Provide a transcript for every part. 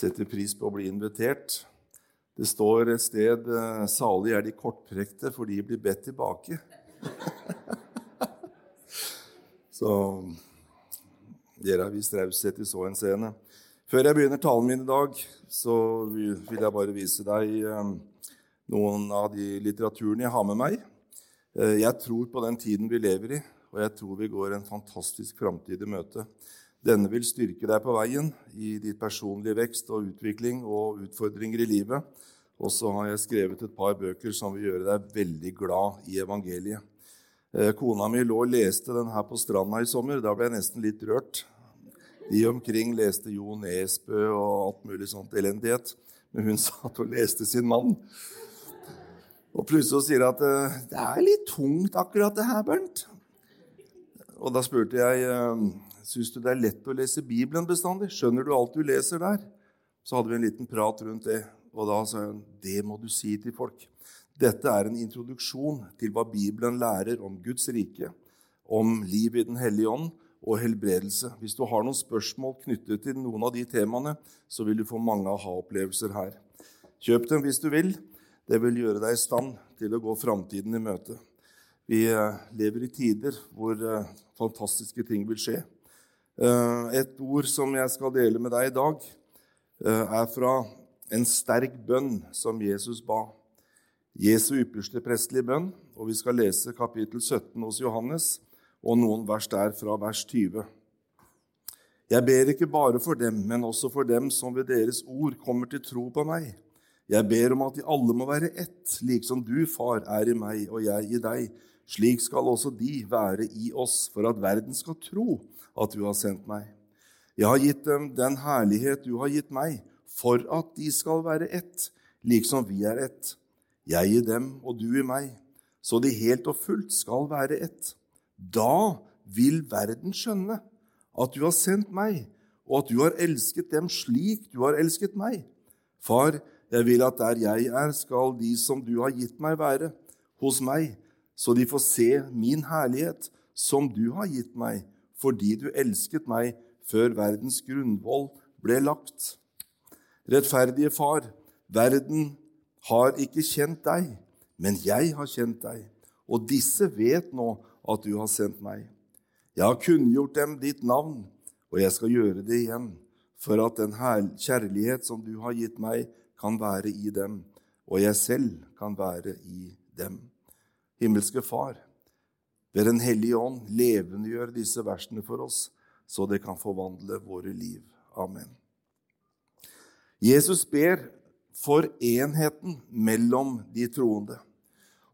setter pris på å bli invitert. Det står et sted eh, 'Salig er de kortprekte, for de blir bedt tilbake'. så dere har vist raushet i så henseende. Før jeg begynner talen min i dag, så vil jeg bare vise deg eh, noen av de litteraturene jeg har med meg. Eh, jeg tror på den tiden vi lever i, og jeg tror vi går en fantastisk framtid i møte. Denne vil styrke deg på veien i ditt personlige vekst og utvikling og utfordringer i livet. Og så har jeg skrevet et par bøker som vil gjøre deg veldig glad i evangeliet. Eh, kona mi lå og leste den her på stranda i sommer. Da ble jeg nesten litt rørt. De omkring leste Jo Nesbø og alt mulig sånt elendighet. Men hun satt og leste sin mann. Og plutselig sier hun at eh, det er litt tungt, akkurat det her, Bernt. Og da spurte jeg eh, syns du det er lett å lese Bibelen bestandig. Skjønner du alt du leser der? Så hadde vi en liten prat rundt det. Og da sa hun det må du si til folk. Dette er en introduksjon til hva Bibelen lærer om Guds rike, om liv i Den hellige ånd og helbredelse. Hvis du har noen spørsmål knyttet til noen av de temaene, så vil du få mange aha-opplevelser her. Kjøp dem hvis du vil. Det vil gjøre deg i stand til å gå framtiden i møte. Vi eh, lever i tider hvor eh, fantastiske ting vil skje. Eh, et ord som jeg skal dele med deg i dag, er fra en sterk bønn som Jesus ba. Jesu ypperste prestelige bønn, og vi skal lese kapittel 17 hos Johannes og noen vers der fra vers 20. Jeg ber ikke bare for dem, men også for dem som ved deres ord kommer til tro på meg. Jeg ber om at de alle må være ett, lik som du, far, er i meg og jeg i deg. Slik skal også de være i oss, for at verden skal tro at du har sendt meg. Jeg har gitt dem den herlighet du har gitt meg, for at de skal være ett, liksom vi er ett jeg i dem og du i meg, så de helt og fullt skal være ett. Da vil verden skjønne at du har sendt meg, og at du har elsket dem slik du har elsket meg. Far, jeg vil at der jeg er, skal de som du har gitt meg, være hos meg, så de får se min herlighet, som du har gitt meg, fordi du elsket meg før verdens grunnvoll ble lagt. Rettferdige Far, verden har ikke kjent deg, men jeg har kjent deg, og disse vet nå at du har sendt meg. Jeg har kunngjort dem ditt navn, og jeg skal gjøre det igjen, for at den kjærlighet som du har gitt meg, kan være i dem, og jeg selv kan være i dem. Himmelske Far, ved Den hellige ånd, levendegjør disse versene for oss, så det kan forvandle våre liv. Amen. Jesus ber for enheten mellom de troende.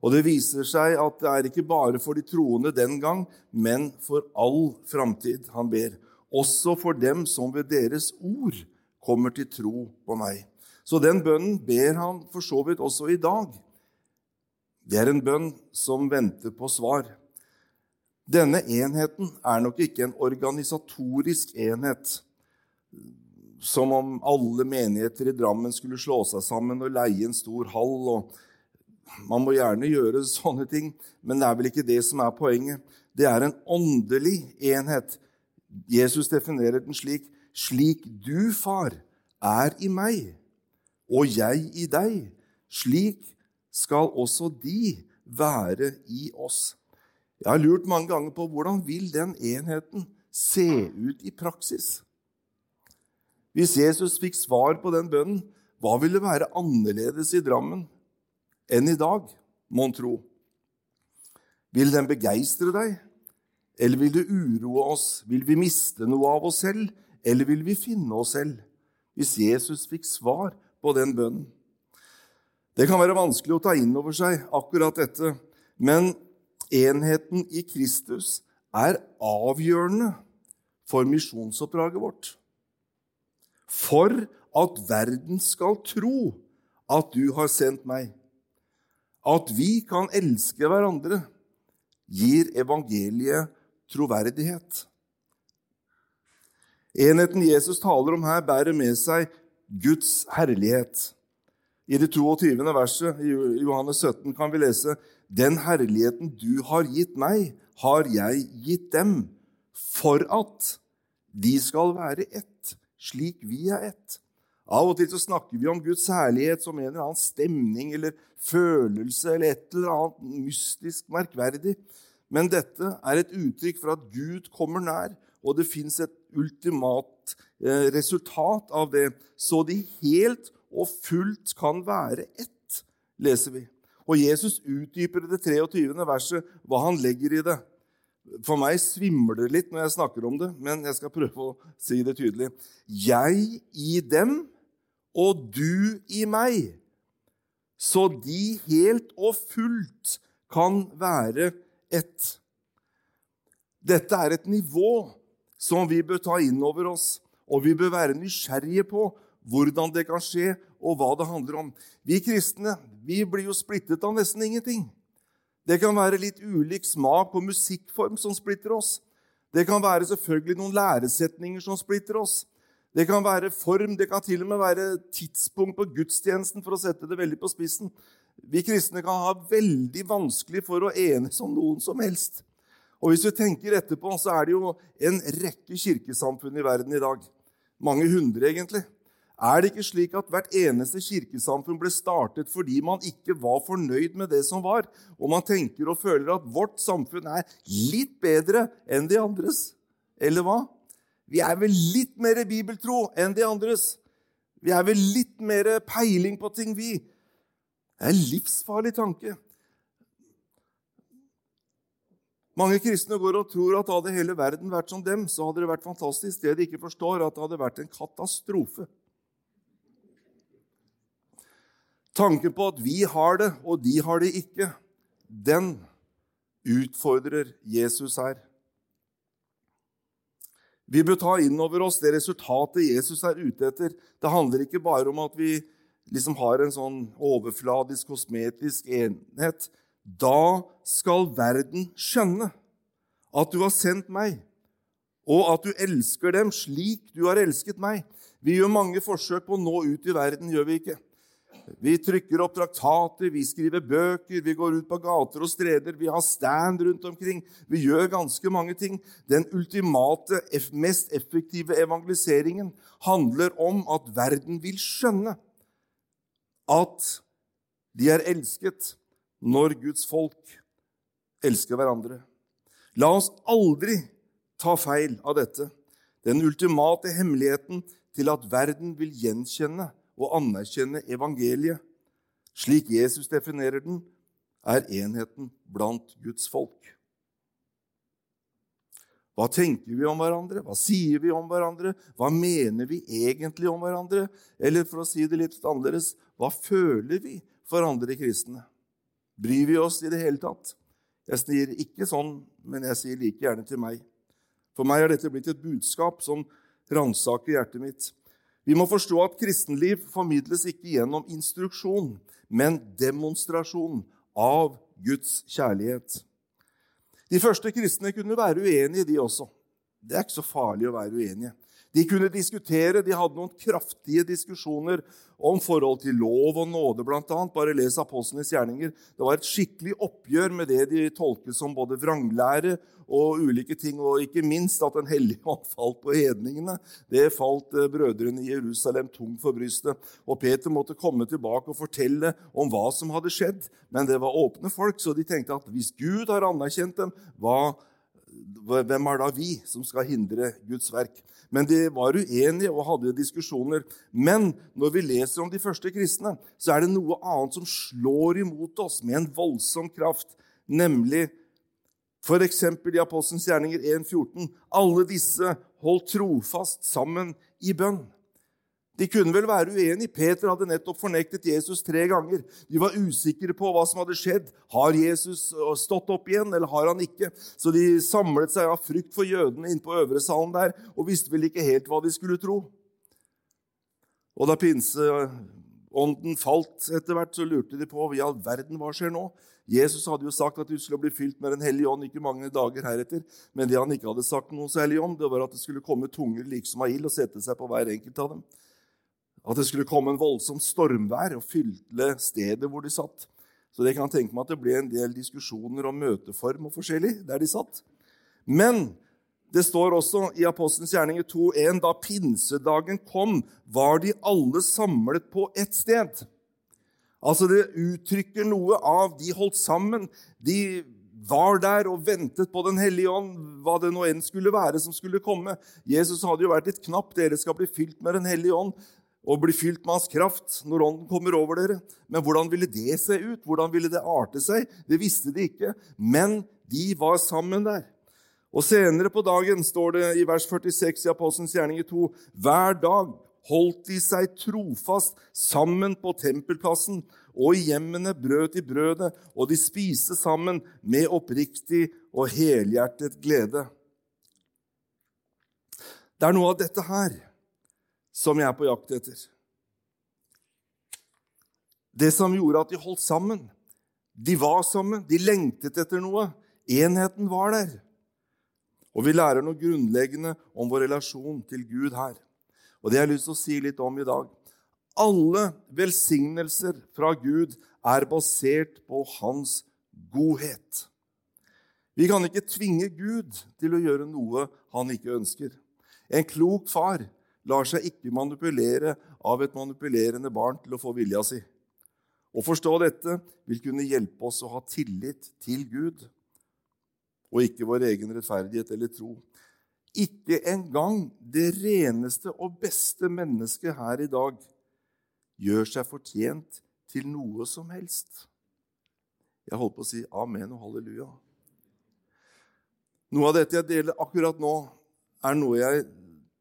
Og det viser seg at det er ikke bare for de troende den gang, men for all framtid han ber. Også for dem som ved deres ord kommer til tro på meg. Så den bønnen ber han for så vidt også i dag. Det er en bønn som venter på svar. Denne enheten er nok ikke en organisatorisk enhet som om alle menigheter i Drammen skulle slå seg sammen og leie en stor hall. og Man må gjerne gjøre sånne ting, men det er vel ikke det som er poenget. Det er en åndelig enhet. Jesus definerer den slik slik du, far, er i meg, og jeg i deg. Slik skal også de være i oss. Jeg har lurt mange ganger på hvordan vil den enheten se ut i praksis. Hvis Jesus fikk svar på den bønnen, hva ville være annerledes i Drammen enn i dag, mon tro? Vil den begeistre deg, eller vil det uroe oss? Vil vi miste noe av oss selv, eller vil vi finne oss selv? Hvis Jesus fikk svar på den bønnen. Det kan være vanskelig å ta inn over seg akkurat dette, men enheten i Kristus er avgjørende for misjonsoppdraget vårt for at verden skal tro at du har sendt meg. At vi kan elske hverandre, gir evangeliet troverdighet. Enheten Jesus taler om her, bærer med seg Guds herlighet. I det 22. verset i Johannes 17 kan vi lese Den herligheten du har gitt meg, har jeg gitt dem, for at de skal være ett, slik vi er ett. Av og til så snakker vi om Guds herlighet som en eller annen stemning eller følelse eller et eller annet mystisk merkverdig. Men dette er et uttrykk for at Gud kommer nær, og det fins et ultimat eh, resultat av det, så de helt og fullt kan være ett, leser vi. Og Jesus utdyper i det 23. verset hva han legger i det. For meg svimler det litt når jeg snakker om det, men jeg skal prøve å si det tydelig. Jeg i dem og du i meg, så de helt og fullt kan være ett. Dette er et nivå som vi bør ta inn over oss, og vi bør være nysgjerrige på hvordan det kan skje, og hva det handler om. Vi kristne vi blir jo splittet av nesten ingenting. Det kan være litt ulik smak på musikkform som splitter oss. Det kan være selvfølgelig noen læresetninger som splitter oss. Det kan være form, det kan til og med være tidspunkt på gudstjenesten, for å sette det veldig på spissen. Vi kristne kan ha veldig vanskelig for å enes om noen som helst. Og hvis vi tenker etterpå, så er det jo en rekke kirkesamfunn i verden i dag. Mange hundre, egentlig. Er det ikke slik at hvert eneste kirkesamfunn ble startet fordi man ikke var fornøyd med det som var, og man tenker og føler at vårt samfunn er litt bedre enn de andres? Eller hva? Vi er vel litt mer bibeltro enn de andres. Vi er vel litt mer peiling på ting, vi. Det er en livsfarlig tanke. Mange kristne går og tror at hadde hele verden vært som dem, så hadde det vært fantastisk. Det de ikke forstår, at det hadde vært en katastrofe. Tanken på at vi har det, og de har det ikke, den utfordrer Jesus her. Vi bør ta inn over oss det resultatet Jesus er ute etter. Det handler ikke bare om at vi liksom har en sånn overfladisk, kosmetisk enhet. Da skal verden skjønne at du har sendt meg, og at du elsker dem slik du har elsket meg. Vi gjør mange forsøk på å nå ut i verden, gjør vi ikke? Vi trykker opp traktater, vi skriver bøker, vi går ut på gater og streder, vi har stand rundt omkring. Vi gjør ganske mange ting. Den ultimate, mest effektive evangeliseringen handler om at verden vil skjønne at de er elsket når Guds folk elsker hverandre. La oss aldri ta feil av dette. Den ultimate hemmeligheten til at verden vil gjenkjenne og anerkjenne evangeliet, slik Jesus definerer den, er enheten blant Guds folk. Hva tenker vi om hverandre? Hva sier vi om hverandre? Hva mener vi egentlig om hverandre? Eller for å si det litt annerledes hva føler vi for andre kristne? Bryr vi oss i det hele tatt? Jeg sier ikke sånn, men jeg sier like gjerne til meg. For meg har dette blitt et budskap som ransaker hjertet mitt. Vi må forstå at kristenliv formidles ikke gjennom instruksjon, men demonstrasjon av Guds kjærlighet. De første kristne kunne være uenige, de også. Det er ikke så farlig å være uenige. De kunne diskutere, de hadde noen kraftige diskusjoner om forhold til lov og nåde, bl.a. Bare les apostlenes gjerninger. Det var et skikkelig oppgjør med det de tolket som både vranglære og ulike ting, og ikke minst at Den hellige ånd falt på hedningene. Det falt eh, brødrene i Jerusalem tungt for brystet. Og Peter måtte komme tilbake og fortelle om hva som hadde skjedd. Men det var åpne folk, så de tenkte at hvis Gud har anerkjent dem, hva, hvem er da vi som skal hindre Guds verk? Men de var uenige og hadde diskusjoner. Men når vi leser om de første kristne, så er det noe annet som slår imot oss med en voldsom kraft, nemlig f.eks. i Apostelens gjerninger 1,14.: Alle disse holdt trofast sammen i bønn. De kunne vel være uenige. Peter hadde nettopp fornektet Jesus tre ganger. De var usikre på hva som hadde skjedd. Har Jesus øh, stått opp igjen, eller har han ikke? Så de samlet seg av frykt for jødene inne på øvre salen der og visste vel ikke helt hva de skulle tro. Og da pinseånden falt etter hvert, så lurte de på i all verden hva skjer nå. Jesus hadde jo sagt at du skulle bli fylt med Den hellige ånd ikke mange dager heretter. Men det han ikke hadde sagt noe særlig om, det var at det skulle komme tunger liksom av ild og sette seg på hver enkelt av dem. At det skulle komme en voldsomt stormvær og fylle stedet hvor de satt. Så det kan tenke meg at det ble en del diskusjoner om møteform og forskjellig der de satt. Men Det står også i Apostelens gjerninger 2.1.: Da pinsedagen kom, var de alle samlet på ett sted. Altså Det uttrykker noe av de holdt sammen. De var der og ventet på Den hellige ånd, hva det nå enn skulle være som skulle komme. Jesus hadde jo vært litt knapp. Dere skal bli fylt med Den hellige ånd og bli fylt med hans kraft når ånden kommer over dere. Men hvordan ville det se ut? Hvordan ville det arte seg? Det visste de ikke. Men de var sammen der. Og senere på dagen står det i vers 46 i Apostelens gjerninger 2.: Hver dag holdt de seg trofast sammen på tempelplassen, og i hjemmene brøt de brødet, og de spiste sammen med oppriktig og helhjertet glede. Det er noe av dette her som jeg er på jakt etter. Det som gjorde at de holdt sammen. De var sammen, de lengtet etter noe. Enheten var der. Og vi lærer noe grunnleggende om vår relasjon til Gud her. Og det har jeg lyst til å si litt om i dag. Alle velsignelser fra Gud er basert på hans godhet. Vi kan ikke tvinge Gud til å gjøre noe han ikke ønsker. En klok far lar seg ikke manipulere av et manipulerende barn til å få vilja si. Å forstå dette vil kunne hjelpe oss å ha tillit til Gud og ikke vår egen rettferdighet eller tro. Ikke engang det reneste og beste mennesket her i dag gjør seg fortjent til noe som helst. Jeg holdt på å si amen og halleluja. Noe av dette jeg deler akkurat nå, er noe jeg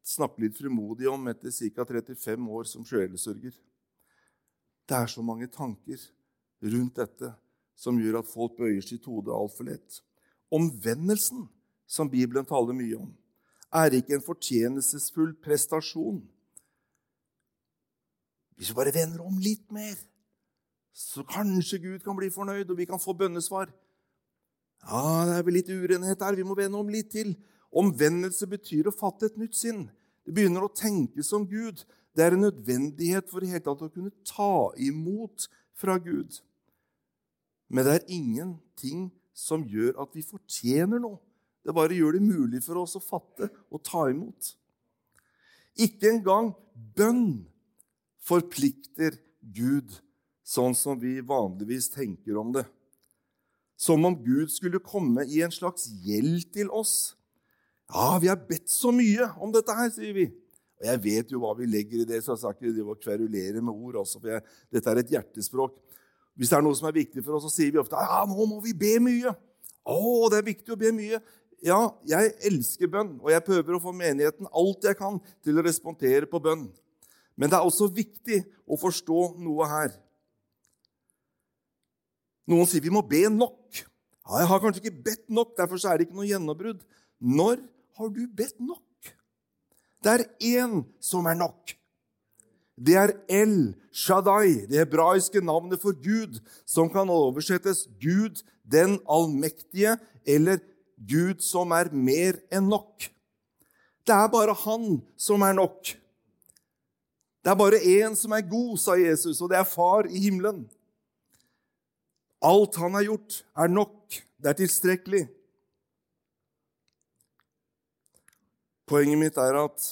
snakker litt frimodig om etter ca. 35 år som sjelesørger. Det er så mange tanker rundt dette som gjør at folk bøyer sitt hode altfor lett. Omvendelsen, som Bibelen taler mye om, er ikke en fortjenestesfull prestasjon. Hvis vi bare vender om litt mer, så kanskje Gud kan bli fornøyd, og vi kan få bønnesvar. Ja, det er vel litt urenhet her. Vi må vende om litt til. Omvendelse betyr å fatte et nytt sinn. Det begynner å tenke som Gud. Det er en nødvendighet for i hele tatt å kunne ta imot fra Gud. Men det er ingenting som gjør at vi fortjener noe. Det bare gjør det mulig for oss å fatte og ta imot. Ikke engang bønn forplikter Gud sånn som vi vanligvis tenker om det. Som om Gud skulle komme i en slags gjeld til oss. Ja, vi har bedt så mye om dette her, sier vi. Og jeg vet jo hva vi legger i det, så jeg skal ikke drive og kverulere med ord. Også, for jeg, dette er et hjertespråk. Hvis det er noe som er viktig for oss, så sier vi ofte ja, nå må vi be mye. Å, det er viktig å be mye. Ja, jeg elsker bønn, og jeg prøver å få menigheten alt jeg kan til å respondere på bønn. Men det er også viktig å forstå noe her. Noen sier vi må be nok. Ja, jeg har kanskje ikke bedt nok, derfor er det ikke noe gjennombrudd. Når har du bedt nok? Det er én som er nok. Det er El Shaddai, det hebraiske navnet for Gud, som kan oversettes Gud den allmektige eller Gud som er mer enn nok. Det er bare Han som er nok. Det er bare én som er god, sa Jesus, og det er Far i himmelen. Alt han har gjort, er nok. Det er tilstrekkelig. Poenget mitt er at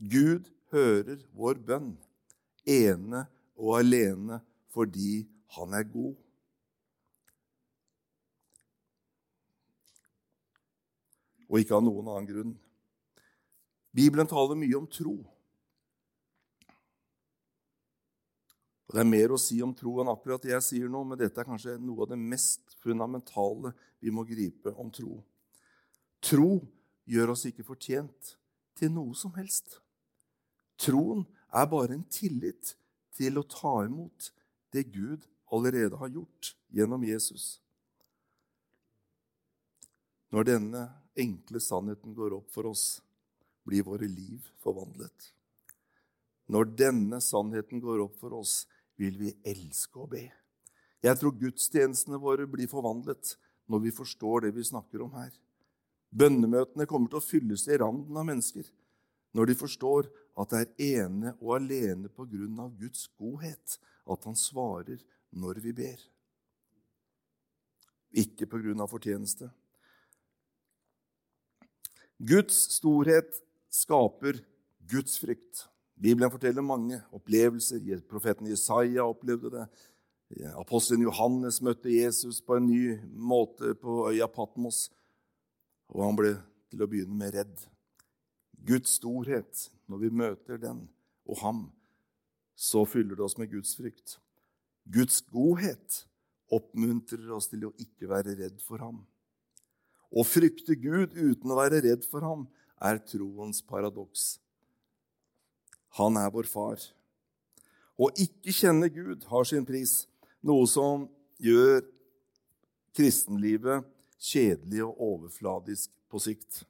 Gud hører vår bønn ene og alene fordi han er god. og ikke av noen annen grunn. Bibelen taler mye om tro. Og Det er mer å si om tro enn akkurat det jeg sier nå, men dette er kanskje noe av det mest fundamentale vi må gripe om tro. Tro gjør oss ikke fortjent til noe som helst. Troen er bare en tillit til å ta imot det Gud allerede har gjort gjennom Jesus. Når denne enkle sannheten går opp for oss, blir våre liv forvandlet. Når denne sannheten går opp for oss, vil vi elske å be. Jeg tror gudstjenestene våre blir forvandlet når vi forstår det vi snakker om her. Bønnemøtene kommer til å fylles i randen av mennesker når de forstår at det er ene og alene på grunn av Guds godhet at han svarer når vi ber. Ikke på grunn av fortjeneste. Guds storhet skaper Guds frykt. Bibelen forteller mange opplevelser. Profeten Jesaja opplevde det. Apostelen Johannes møtte Jesus på en ny måte på øya Patmos. Og han ble til å begynne med redd. Guds storhet, når vi møter den og ham, så fyller det oss med Guds frykt. Guds godhet oppmuntrer oss til å ikke være redd for ham. Å frykte Gud uten å være redd for ham er troens paradoks. Han er vår far. Å ikke kjenne Gud har sin pris, noe som gjør kristenlivet kjedelig og overfladisk på sikt.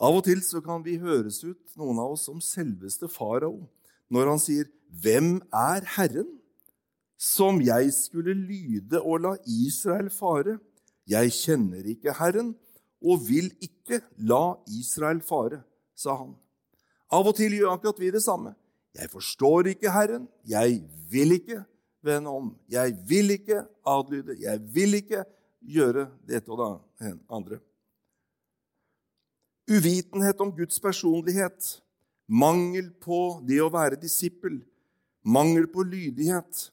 Av og til så kan vi høres ut, noen av oss, som selveste farao når han sier, 'Hvem er Herren?' som jeg skulle lyde og la Israel fare. Jeg kjenner ikke Herren og vil ikke la Israel fare, sa han. Av og til gjør akkurat vi det samme. Jeg forstår ikke Herren. Jeg vil ikke vende om. Jeg vil ikke adlyde. Jeg vil ikke gjøre dette og det andre. Uvitenhet om Guds personlighet, mangel på det å være disippel, mangel på lydighet,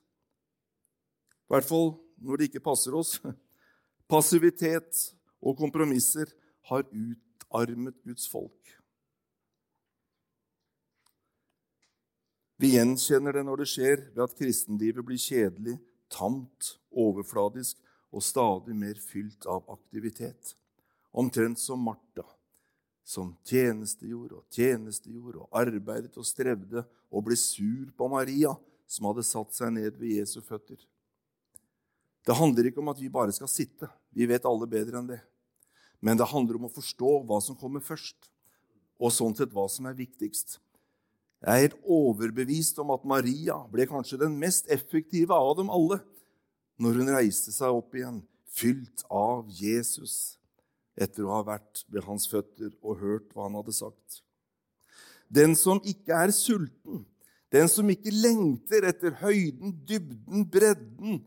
i hvert fall når det ikke passer oss. Passivitet og kompromisser har utarmet Guds folk. Vi gjenkjenner det når det skjer ved at kristenlivet blir kjedelig, tamt, overfladisk og stadig mer fylt av aktivitet. Omtrent som Martha, som tjenestegjorde og tjenestegjorde og arbeidet og strevde og ble sur på Maria, som hadde satt seg ned ved Jesu føtter. Det handler ikke om at vi bare skal sitte. Vi vet alle bedre enn det. Men det handler om å forstå hva som kommer først, og sånn sett hva som er viktigst. Jeg er helt overbevist om at Maria ble kanskje den mest effektive av dem alle når hun reiste seg opp igjen, fylt av Jesus, etter å ha vært ved hans føtter og hørt hva han hadde sagt. Den som ikke er sulten, den som ikke lengter etter høyden, dybden, bredden,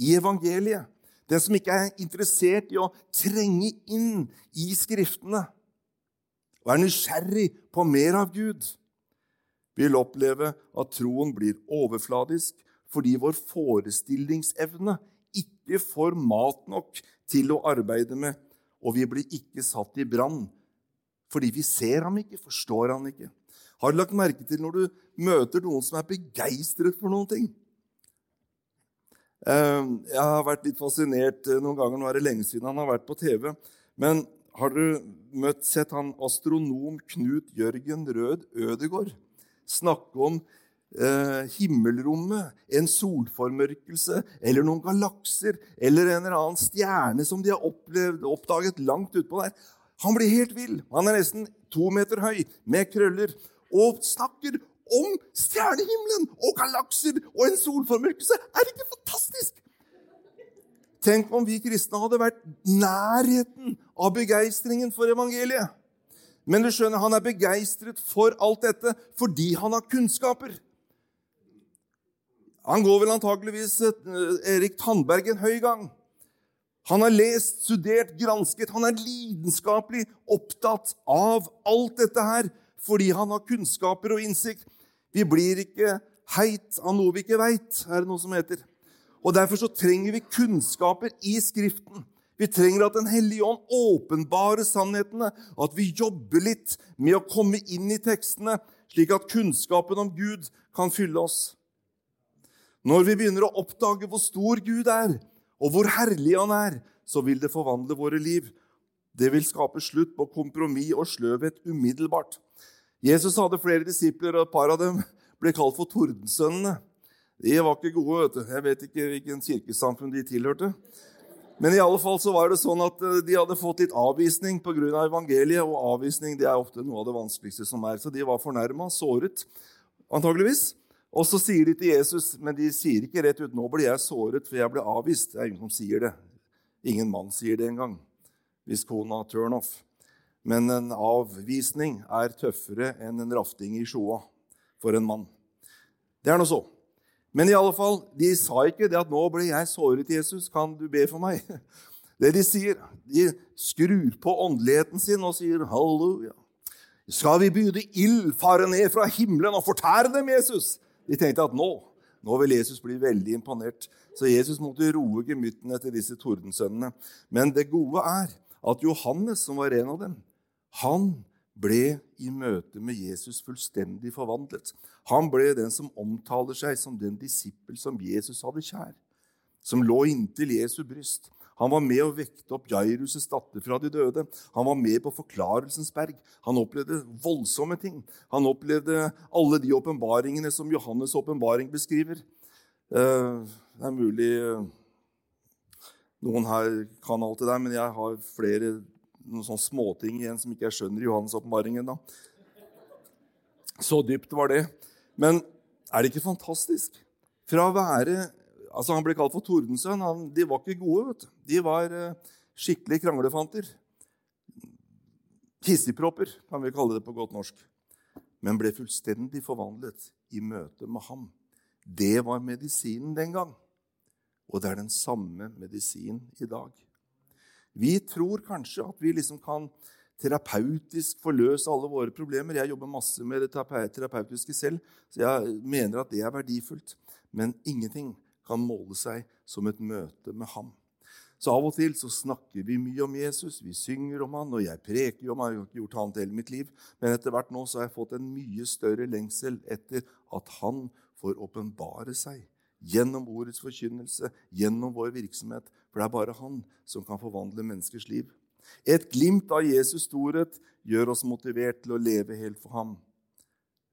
i evangeliet. Den som ikke er interessert i å trenge inn i Skriftene og er nysgjerrig på mer av Gud, vil oppleve at troen blir overfladisk fordi vår forestillingsevne ikke får mat nok til å arbeide med, og vi blir ikke satt i brann fordi vi ser ham ikke, forstår ham ikke. Har du lagt merke til når du møter noen som er begeistret for noen ting? Ehm, jeg har vært litt fascinert eh, noen ganger. Nå er det lenge siden han har vært på TV. Men har du møtt, sett han astronom Knut Jørgen Rød Ødegård snakke om eh, himmelrommet, en solformørkelse eller noen galakser eller en eller annen stjerne som de har opplevd, oppdaget langt utpå der? Han blir helt vill. Han er nesten to meter høy med krøller og snakker om stjernehimmelen og galakser og en solformørkelse. Er det ikke fantastisk? Tenk om vi kristne hadde vært nærheten av begeistringen for evangeliet. Men du skjønner, han er begeistret for alt dette fordi han har kunnskaper. Han går vel antakeligvis eh, Erik Tandberg en høy gang. Han har lest, studert, gransket. Han er lidenskapelig opptatt av alt dette her fordi han har kunnskaper og innsikt. Vi blir ikke heit av noe vi ikke veit, er det noe som heter. Og Derfor så trenger vi kunnskaper i Skriften. Vi trenger at Den hellige ånd åpenbarer sannhetene, at vi jobber litt med å komme inn i tekstene, slik at kunnskapen om Gud kan fylle oss. Når vi begynner å oppdage hvor stor Gud er, og hvor herlig Han er, så vil det forvandle våre liv. Det vil skape slutt på kompromiss og sløvhet umiddelbart. Jesus hadde flere disipler, og et par av dem ble kalt for tordensønnene. De var ikke gode. vet du. Jeg vet ikke hvilken kirkesamfunn de tilhørte. Men i alle fall så var det sånn at eh, de hadde fått litt avvisning pga. evangeliet. Og avvisning det er ofte noe av det vanskeligste som er. Så de var fornærma, såret antageligvis. Og så sier de til Jesus, men de sier ikke rett ut 'Nå ble jeg såret, for jeg ble avvist'. Det er ingen som sier det. Ingen mann sier det engang. Hvis kona turn off. Men en avvisning er tøffere enn en rafting i sjoa for en mann. Det er nå så. Men i alle fall, de sa ikke det at 'nå ble jeg såret, Jesus, kan du be for meg'? Det de sier, de skrur på åndeligheten sin og sier halleluja. Skal vi byde ild fare ned fra himmelen og fortære dem, Jesus? De tenkte at nå, nå vil Jesus bli veldig imponert. Så Jesus måtte roe gemyttene til disse tordensønnene. Men det gode er at Johannes, som var en av dem, han ble i møte med Jesus fullstendig forvandlet. Han ble den som omtaler seg som den disippel som Jesus hadde kjær, som lå inntil Jesu bryst. Han var med å vekte opp Jairus' datter fra de døde. Han var med på Forklarelsens berg. Han opplevde voldsomme ting. Han opplevde alle de åpenbaringene som Johannes' åpenbaring beskriver. Eh, det er mulig eh, noen her kan alt det der, men jeg har flere noen sånne småting igjen som ikke jeg skjønner i Johannes' åpenbaring ennå. Så dypt var det. Men er det ikke fantastisk? Fra å være altså Han ble kalt for Tordensønn. Han, de var ikke gode. vet du. De var eh, skikkelig kranglefanter. Hissigpropper, kan vi kalle det på godt norsk. Men ble fullstendig forvandlet i møte med ham. Det var medisinen den gang. Og det er den samme medisinen i dag. Vi tror kanskje at vi liksom kan terapeutisk forløse alle våre problemer. Jeg jobber masse med det terapeutiske selv, så jeg mener at det er verdifullt. Men ingenting kan måle seg som et møte med ham. Så av og til så snakker vi mye om Jesus, vi synger om han, og jeg preker jo om han. Jeg har ikke gjort annet hele mitt liv, Men etter hvert nå så har jeg fått en mye større lengsel etter at han får åpenbare seg gjennom ordets forkynnelse, gjennom vår virksomhet. For det er bare han som kan forvandle menneskers liv. Et glimt av Jesus' storhet gjør oss motivert til å leve helt for ham,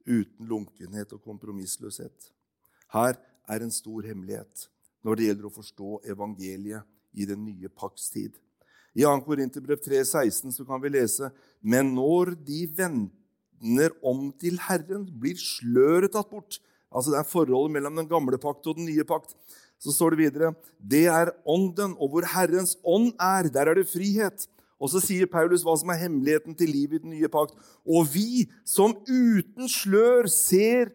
uten lunkenhet og kompromissløshet. Her er en stor hemmelighet når det gjelder å forstå evangeliet i den nye pakts tid. I 2. Korinterbrev 3,16 kan vi lese Men når de vender om til Herren, blir sløret tatt bort. Altså Det er forholdet mellom den gamle pakt og den nye pakt. Så står det videre Det er ånden, og hvor Herrens ånd er, der er det frihet. Og så sier Paulus hva som er hemmeligheten til livet i den nye pakt. Og vi som uten slør ser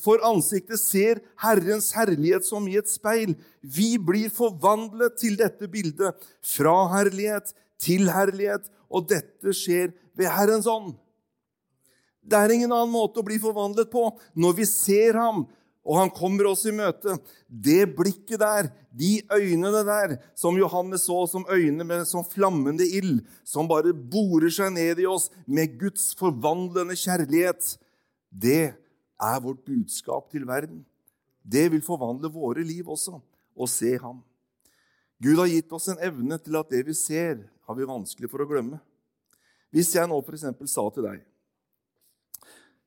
for ansiktet ser Herrens herlighet som i et speil. Vi blir forvandlet til dette bildet, fra herlighet til herlighet, og dette skjer ved Herrens ånd. Det er ingen annen måte å bli forvandlet på. Når vi ser ham, og han kommer oss i møte, det blikket der, de øynene der, som Johannes så som øyne med som flammende ild, som bare borer seg ned i oss med Guds forvandlende kjærlighet, det er vårt budskap til verden. Det vil forvandle våre liv også, å se ham. Gud har gitt oss en evne til at det vi ser, har vi vanskelig for å glemme. Hvis jeg nå f.eks. sa til deg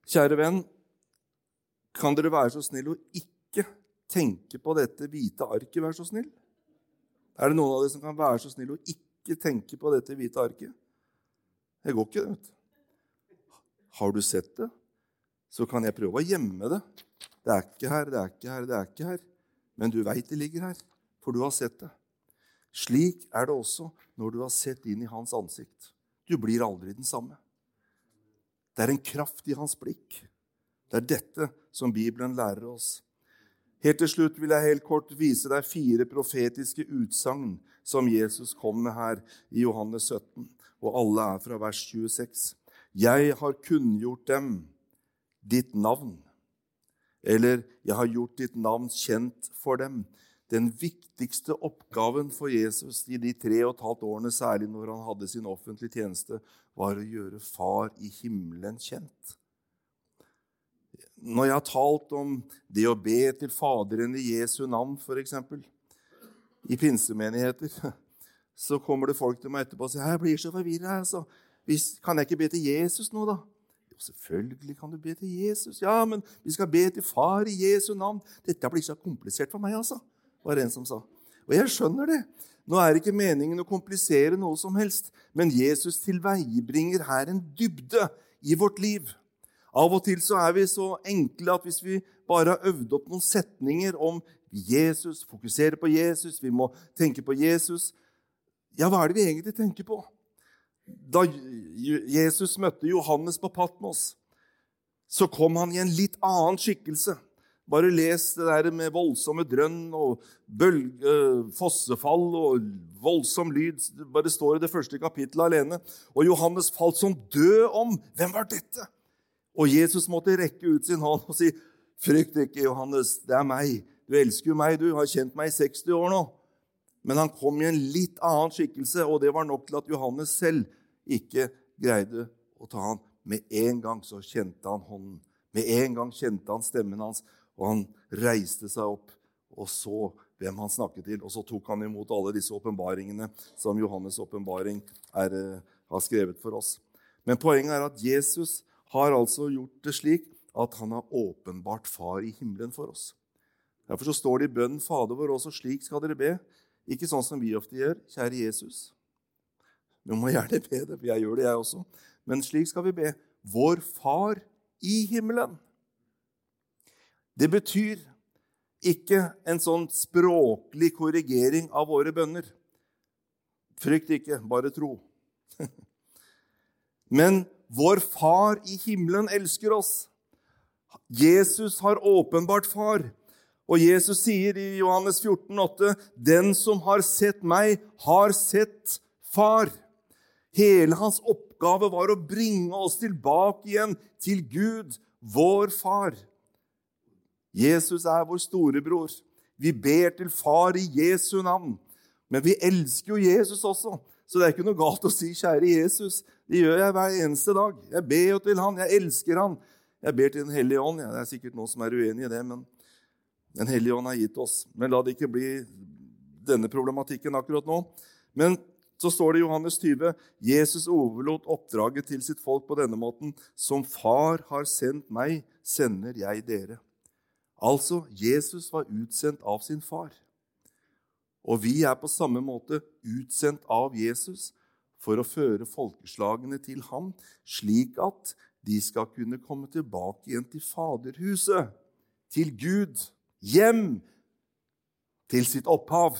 Kjære venn, kan dere være så snill å ikke tenke på dette hvite arket, vær så snill? Er det noen av dere som kan være så snill å ikke tenke på dette hvite arket? Det går ikke, vet du. Har du sett det? Så kan jeg prøve å gjemme det. Det er ikke her, det er ikke her, det er ikke her. Men du veit det ligger her, for du har sett det. Slik er det også når du har sett inn i hans ansikt. Du blir aldri den samme. Det er en kraft i hans blikk. Det er dette som Bibelen lærer oss. Helt til slutt vil jeg helt kort vise deg fire profetiske utsagn som Jesus kom med her i Johannes 17, og alle er fra vers 26. Jeg har kunngjort dem ditt navn. Eller 'Jeg har gjort ditt navn kjent for dem'. Den viktigste oppgaven for Jesus i de tre og et halvt årene, særlig når han hadde sin offentlige tjeneste, var å gjøre Far i himmelen kjent. Når jeg har talt om det å be til Faderen i Jesu navn, f.eks., i pinsemenigheter, så kommer det folk til meg etterpå og sier 'Jeg blir så forvirra. Altså. Kan jeg ikke be til Jesus nå, da?' Selvfølgelig kan du be til Jesus. Ja, men vi skal be til Far i Jesu navn. Dette blir så komplisert for meg, altså, var det en som sa. Og jeg skjønner det. Nå er ikke meningen å komplisere noe som helst, men Jesus tilveiebringer her en dybde i vårt liv. Av og til så er vi så enkle at hvis vi bare har øvd opp noen setninger om Jesus, fokusere på Jesus, vi må tenke på Jesus Ja, hva er det vi egentlig tenker på? Da Jesus møtte Johannes på Patmos, så kom han i en litt annen skikkelse. Bare les det der med voldsomme drønn og bølge, fossefall og voldsom lyd. Bare står i det første kapittelet alene. Og Johannes falt som død om. Hvem var dette? Og Jesus måtte rekke ut sin hånd og si, 'Frykt ikke, Johannes. Det er meg. Du elsker jo meg. Du har kjent meg i 60 år nå.' Men han kom i en litt annen skikkelse, og det var nok til at Johannes selv ikke greide å ta han. Med en gang så kjente han hånden. Med en gang kjente han stemmen hans. Og han reiste seg opp og så hvem han snakket til. Og så tok han imot alle disse åpenbaringene som Johannes' åpenbaring uh, har skrevet for oss. Men poenget er at Jesus har altså gjort det slik at han har åpenbart Far i himmelen for oss. Derfor så står det i bønnen Fader vår også slik skal dere be. Ikke sånn som vi ofte gjør. Kjære Jesus. Du må gjerne be det, for jeg gjør det, jeg også. Men slik skal vi be. Vår Far i himmelen. Det betyr ikke en sånn språklig korrigering av våre bønner. Frykt ikke, bare tro. Men vår Far i himmelen elsker oss. Jesus har åpenbart Far. Og Jesus sier i Johannes 14, 14,8.: Den som har sett meg, har sett Far. Hele hans oppgave var å bringe oss tilbake igjen til Gud, vår Far. Jesus er vår storebror. Vi ber til Far i Jesu navn. Men vi elsker jo Jesus også, så det er ikke noe galt å si 'Kjære Jesus'. Det gjør jeg hver eneste dag. Jeg ber jo til Han. Jeg elsker Han. Jeg ber til Den hellige ånd. Det er sikkert noen som er uenig i det, men Den hellige ånd har gitt oss. Men la det ikke bli denne problematikken akkurat nå. Men så står det i Johannes 20.: Jesus overlot oppdraget til sitt folk på denne måten. Som Far har sendt meg, sender jeg dere. Altså, Jesus var utsendt av sin far. Og vi er på samme måte utsendt av Jesus for å føre folkeslagene til ham, slik at de skal kunne komme tilbake igjen til Faderhuset, til Gud, hjem, til sitt opphav.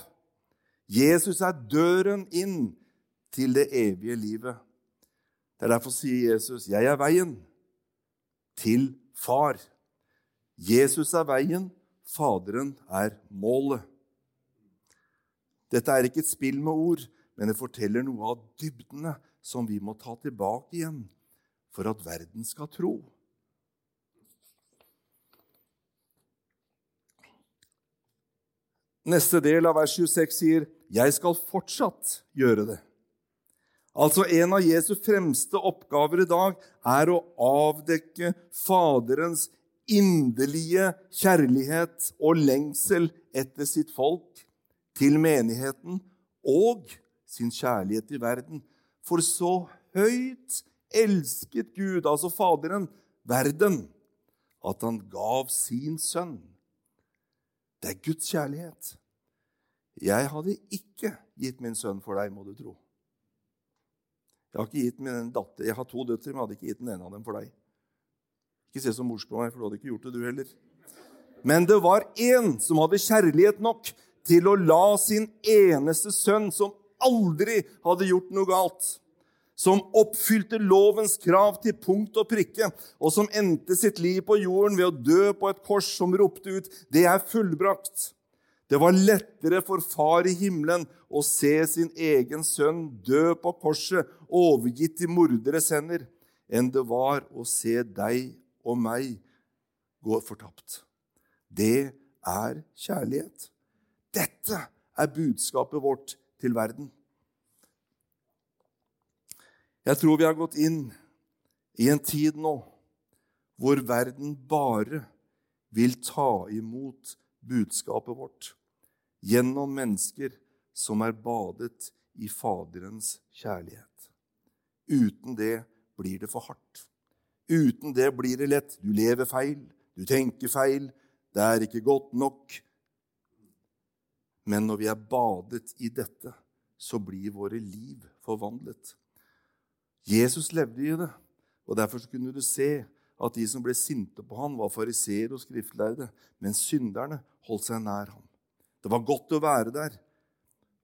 Jesus er døren inn til det evige livet. Det er Derfor sier Jesus, 'Jeg er veien til Far'. Jesus er veien, Faderen er målet. Dette er ikke et spill med ord, men det forteller noe av dybdene som vi må ta tilbake igjen for at verden skal tro. Neste del av vers 26 sier, 'Jeg skal fortsatt gjøre det'. Altså En av Jesu fremste oppgaver i dag er å avdekke Faderens inderlige kjærlighet og lengsel etter sitt folk, til menigheten og sin kjærlighet i verden. For så høyt elsket Gud, altså Faderen, verden, at han gav sin sønn. Det er Guds kjærlighet. Jeg hadde ikke gitt min sønn for deg, må du tro. Jeg har ikke gitt min datter, jeg har to døtre, men jeg hadde ikke gitt den ene av dem for deg. Ikke se så morsk på meg, for du hadde ikke gjort det, du heller. Men det var én som hadde kjærlighet nok til å la sin eneste sønn, som aldri hadde gjort noe galt, som oppfylte lovens krav til punkt og prikke, og som endte sitt liv på jorden ved å dø på et kors som ropte ut 'Det er fullbrakt'. Det var lettere for far i himmelen å se sin egen sønn dø på korset, overgitt i morderes hender, enn det var å se deg og meg gå fortapt. Det er kjærlighet. Dette er budskapet vårt til verden. Jeg tror vi har gått inn i en tid nå hvor verden bare vil ta imot budskapet vårt gjennom mennesker som er badet i Faderens kjærlighet. Uten det blir det for hardt. Uten det blir det lett. Du lever feil, du tenker feil, det er ikke godt nok. Men når vi er badet i dette, så blir våre liv forvandlet. Jesus levde i det, og derfor kunne du se at de som ble sinte på ham, var fariseere og skriftlærde, mens synderne holdt seg nær ham. Det var godt å være der.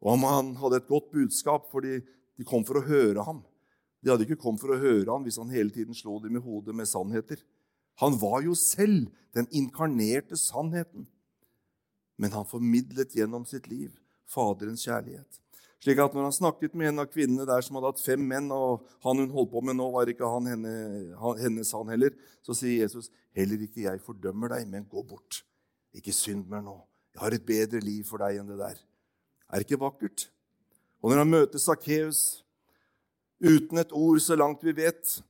Og han hadde et godt budskap, fordi de kom for å høre ham. De hadde ikke kommet for å høre ham hvis han hele tiden slo dem i hodet med sannheter. Han var jo selv den inkarnerte sannheten. Men han formidlet gjennom sitt liv Faderens kjærlighet. Slik at når han snakket med en av kvinnene der som hadde hatt fem menn, og han hun holdt på med nå, var ikke han henne, hennes han heller, så sier Jesus, 'Heller ikke jeg fordømmer deg, men gå bort. Ikke synd mer nå. Jeg har et bedre liv for deg enn det der.' Er det ikke vakkert? Og når han møter Sakkeus, uten et ord så langt vi vet,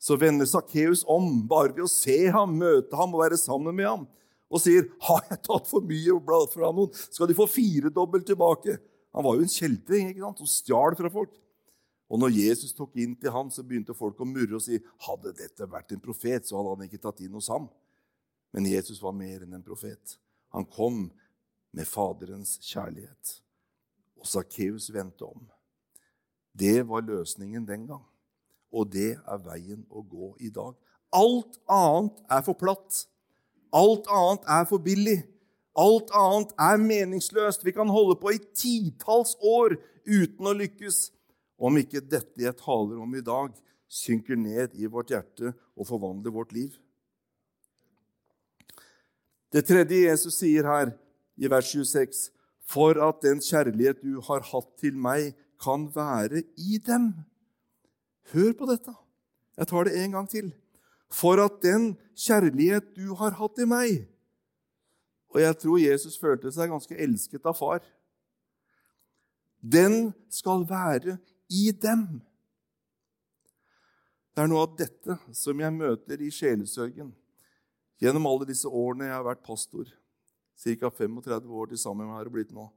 så vender Sakkeus om bare ved å se ham, møte ham og være sammen med ham, og sier, 'Har jeg tatt for mye fra noen, skal de få firedobbelt tilbake.' Han var jo en kjeltring ikke sant, som stjal fra folk. Og når Jesus tok inn til ham, så begynte folk å murre og si hadde dette vært en profet, så hadde han ikke tatt inn hos ham. Men Jesus var mer enn en profet. Han kom med Faderens kjærlighet. Og Sakkeus vendte om. Det var løsningen den gang. Og det er veien å gå i dag. Alt annet er for platt. Alt annet er for billig. Alt annet er meningsløst. Vi kan holde på i titalls år uten å lykkes om ikke dette jeg taler om i dag, synker ned i vårt hjerte og forvandler vårt liv. Det tredje Jesus sier her i vers 26, for at den kjærlighet du har hatt til meg, kan være i dem. Hør på dette. Jeg tar det en gang til. For at den kjærlighet du har hatt til meg, og jeg tror Jesus følte seg ganske elsket av far. Den skal være i dem. Det er noe av dette som jeg møter i sjelesørgen gjennom alle disse årene jeg har vært pastor. Ca. 35 år til sammen har det blitt nå.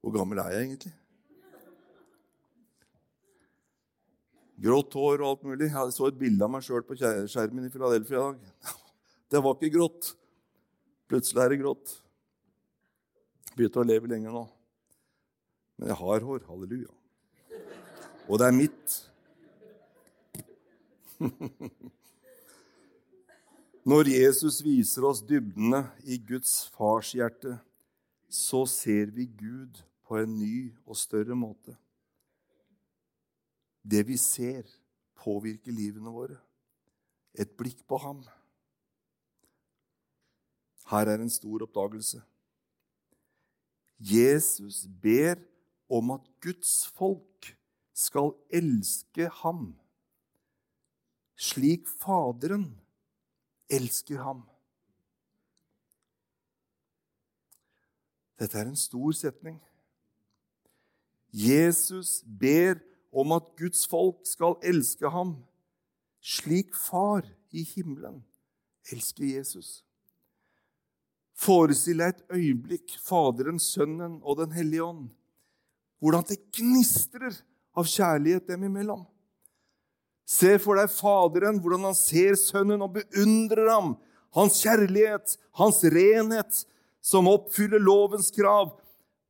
Hvor gammel er jeg egentlig? Grått hår og alt mulig. Jeg så et bilde av meg sjøl på skjermen i Philadelphia i dag. Det var ikke grått. Plutselig er det grått. Begynte å leve lenger nå. Men jeg har hår. Halleluja. Og det er mitt. Når Jesus viser oss dybdene i Guds farshjerte, så ser vi Gud på en ny og større måte. Det vi ser, påvirker livene våre. Et blikk på ham her er en stor oppdagelse. Jesus ber om at Guds folk skal elske ham slik Faderen elsker ham. Dette er en stor setning. Jesus ber om at Guds folk skal elske ham slik Far i himmelen elsker Jesus. Forestill deg et øyeblikk Faderen, Sønnen og Den hellige ånd. Hvordan det gnistrer av kjærlighet dem imellom. Se for deg Faderen, hvordan han ser Sønnen og beundrer ham. Hans kjærlighet, hans renhet, som oppfyller lovens krav.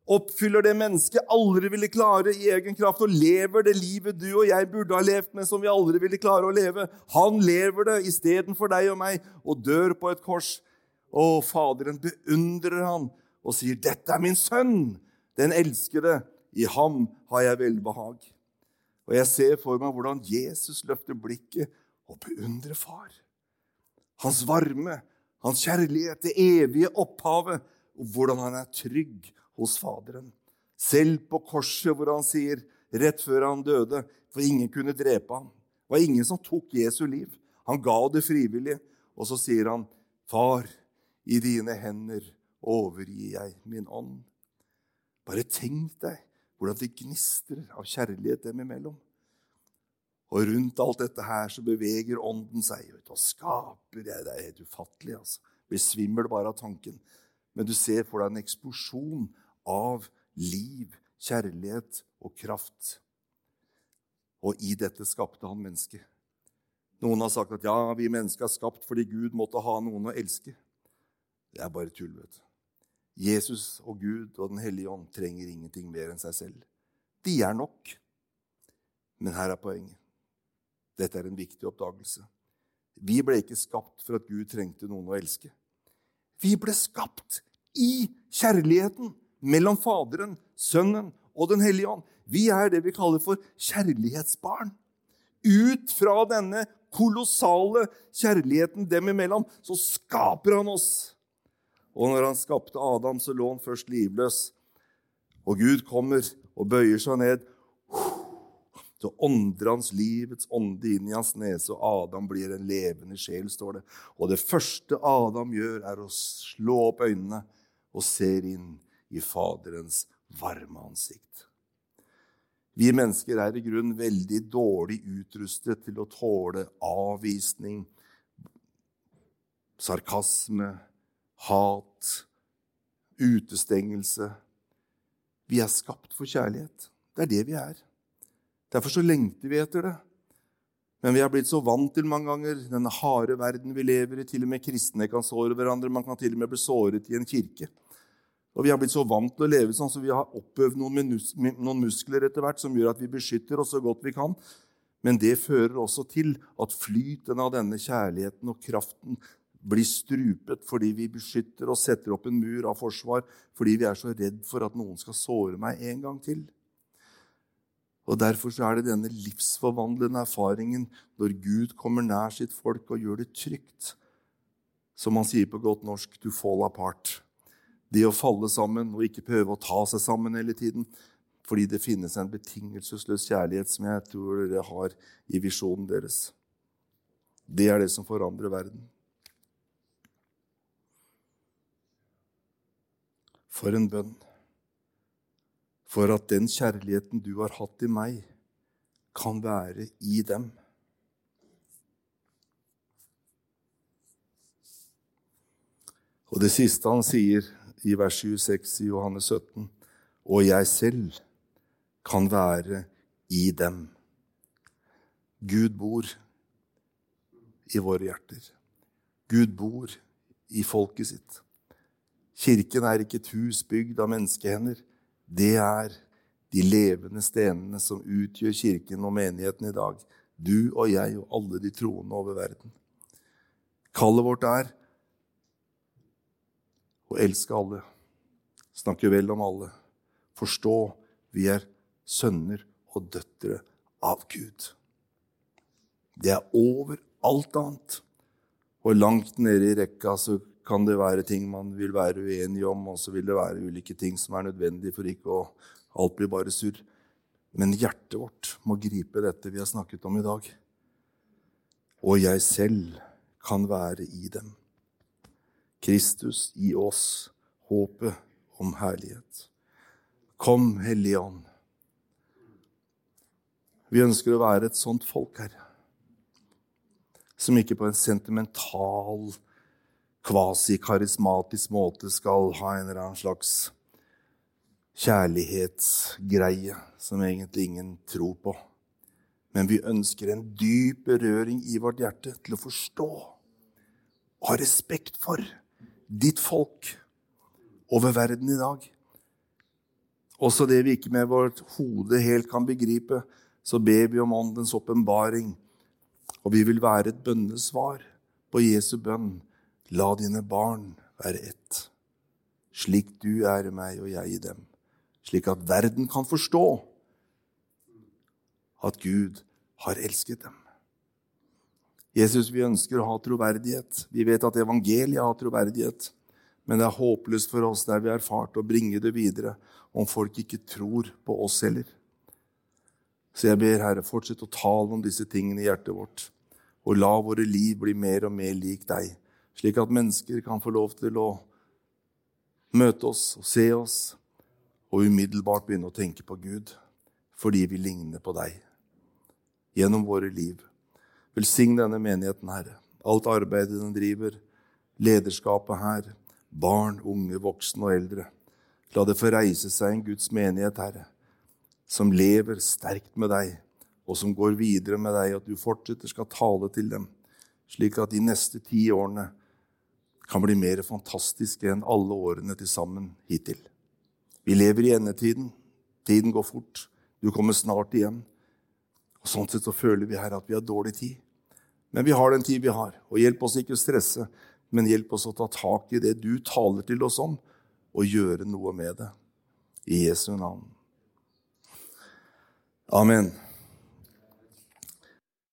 Oppfyller det mennesket aldri ville klare i egen kraft, og lever det livet du og jeg burde ha levd med, som vi aldri ville klare å leve. Han lever det istedenfor deg og meg, og dør på et kors og Faderen beundrer han og sier, 'Dette er min sønn, den elskede. I ham har jeg velbehag.' Og Jeg ser for meg hvordan Jesus løfter blikket og beundrer far. Hans varme, hans kjærlighet, det evige opphavet, og hvordan han er trygg hos Faderen. Selv på korset, hvor han sier, rett før han døde, for ingen kunne drepe ham. Det var ingen som tok Jesu liv. Han ga det frivillig. Og så sier han, 'Far, i dine hender overgir jeg min ånd. Bare tenk deg hvordan det gnistrer av kjærlighet dem imellom. Og rundt alt dette her så beveger ånden seg ut og skaper Det er helt ufattelig. altså. Blir svimmel bare av tanken. Men du ser for deg en eksplosjon av liv, kjærlighet og kraft. Og i dette skapte han mennesket. Noen har sagt at ja, vi mennesker er skapt fordi Gud måtte ha noen å elske. Det er bare tull. vet du. Jesus og Gud og Den hellige ånd trenger ingenting mer enn seg selv. De er nok. Men her er poenget. Dette er en viktig oppdagelse. Vi ble ikke skapt for at Gud trengte noen å elske. Vi ble skapt i kjærligheten mellom Faderen, Sønnen og Den hellige ånd. Vi er det vi kaller for kjærlighetsbarn. Ut fra denne kolossale kjærligheten dem imellom, så skaper han oss. Og når han skapte Adam, så lå han først livløs. Og Gud kommer og bøyer seg ned. Så ånder hans livets ånde inn i hans nese, og Adam blir en levende sjel, står det. Og det første Adam gjør, er å slå opp øynene og ser inn i Faderens varme ansikt. Vi mennesker er i grunnen veldig dårlig utrustet til å tåle avvisning, sarkasme, hat, utestengelse. Vi er skapt for kjærlighet. Det er det vi er. Derfor så lengter vi etter det. Men vi har blitt så vant til mange ganger denne harde verden vi lever i. Til og med kristne kan såre hverandre. Man kan til og med bli såret i en kirke. Og Vi har blitt så vant til å leve sånn så vi har oppøvd noen muskler etter hvert som gjør at vi beskytter oss så godt vi kan. Men det fører også til at flyten av denne kjærligheten og kraften blir strupet fordi vi beskytter og setter opp en mur av forsvar fordi vi er så redd for at noen skal såre meg en gang til. Og Derfor er det denne livsforvandlende erfaringen når Gud kommer nær sitt folk og gjør det trygt. Som han sier på godt norsk to fall apart. Det å falle sammen og ikke prøve å ta seg sammen hele tiden. Fordi det finnes en betingelsesløs kjærlighet som jeg tror dere har i visjonen deres. Det er det som forandrer verden. For en bønn. For at den kjærligheten du har hatt i meg, kan være i dem. Og det siste han sier i vers 26 i Johannes 17, og jeg selv kan være i dem. Gud bor i våre hjerter. Gud bor i folket sitt. Kirken er ikke et hus bygd av menneskehender. Det er de levende stenene som utgjør kirken og menigheten i dag. Du og jeg og alle de troende over verden. Kallet vårt er å elske alle, snakke vel om alle, forstå vi er sønner og døtre av Gud. Det er over alt annet. Og langt nede i rekka så kan det være ting man vil være uenig om, og så vil det være ulike ting som er nødvendig for ikke å Alt blir bare surr. Men hjertet vårt må gripe dette vi har snakket om i dag. Og jeg selv kan være i dem. Kristus i oss, håpet om herlighet. Kom, Hellige Ånd. Vi ønsker å være et sånt folk, Herre, som ikke på en sentimental kvasikarismatisk måte skal ha en eller annen slags kjærlighetsgreie som egentlig ingen tror på. Men vi ønsker en dyp berøring i vårt hjerte til å forstå og ha respekt for ditt folk over verden i dag. Også det vi ikke med vårt hode helt kan begripe, så ber vi om Åndens åpenbaring. Og vi vil være et bønnesvar på Jesu bønn La dine barn være ett, slik du er i meg og jeg i dem, slik at verden kan forstå at Gud har elsket dem. Jesus, vi ønsker å ha troverdighet. Vi vet at evangeliet har troverdighet. Men det er håpløst for oss der vi har erfart å bringe det videre, om folk ikke tror på oss heller. Så jeg ber Herre, fortsett å tale om disse tingene i hjertet vårt, og la våre liv bli mer og mer lik deg slik at mennesker kan få lov til å møte oss og se oss og umiddelbart begynne å tenke på Gud fordi vi ligner på deg gjennom våre liv. Velsign denne menigheten, Herre. Alt arbeidet den driver, lederskapet her, barn, unge, voksne og eldre. La det få reise seg en Guds menighet, Herre, som lever sterkt med deg, og som går videre med deg, at du fortsetter skal tale til dem, slik at de neste ti årene kan bli mer fantastiske enn alle årene til sammen hittil. Vi lever i endetiden. Tiden går fort. Du kommer snart igjen. Og Sånn sett så føler vi her at vi har dårlig tid. Men vi har den tid vi har. Og hjelp oss ikke å stresse, men hjelp oss å ta tak i det du taler til oss om, og gjøre noe med det. I Jesu navn. Amen.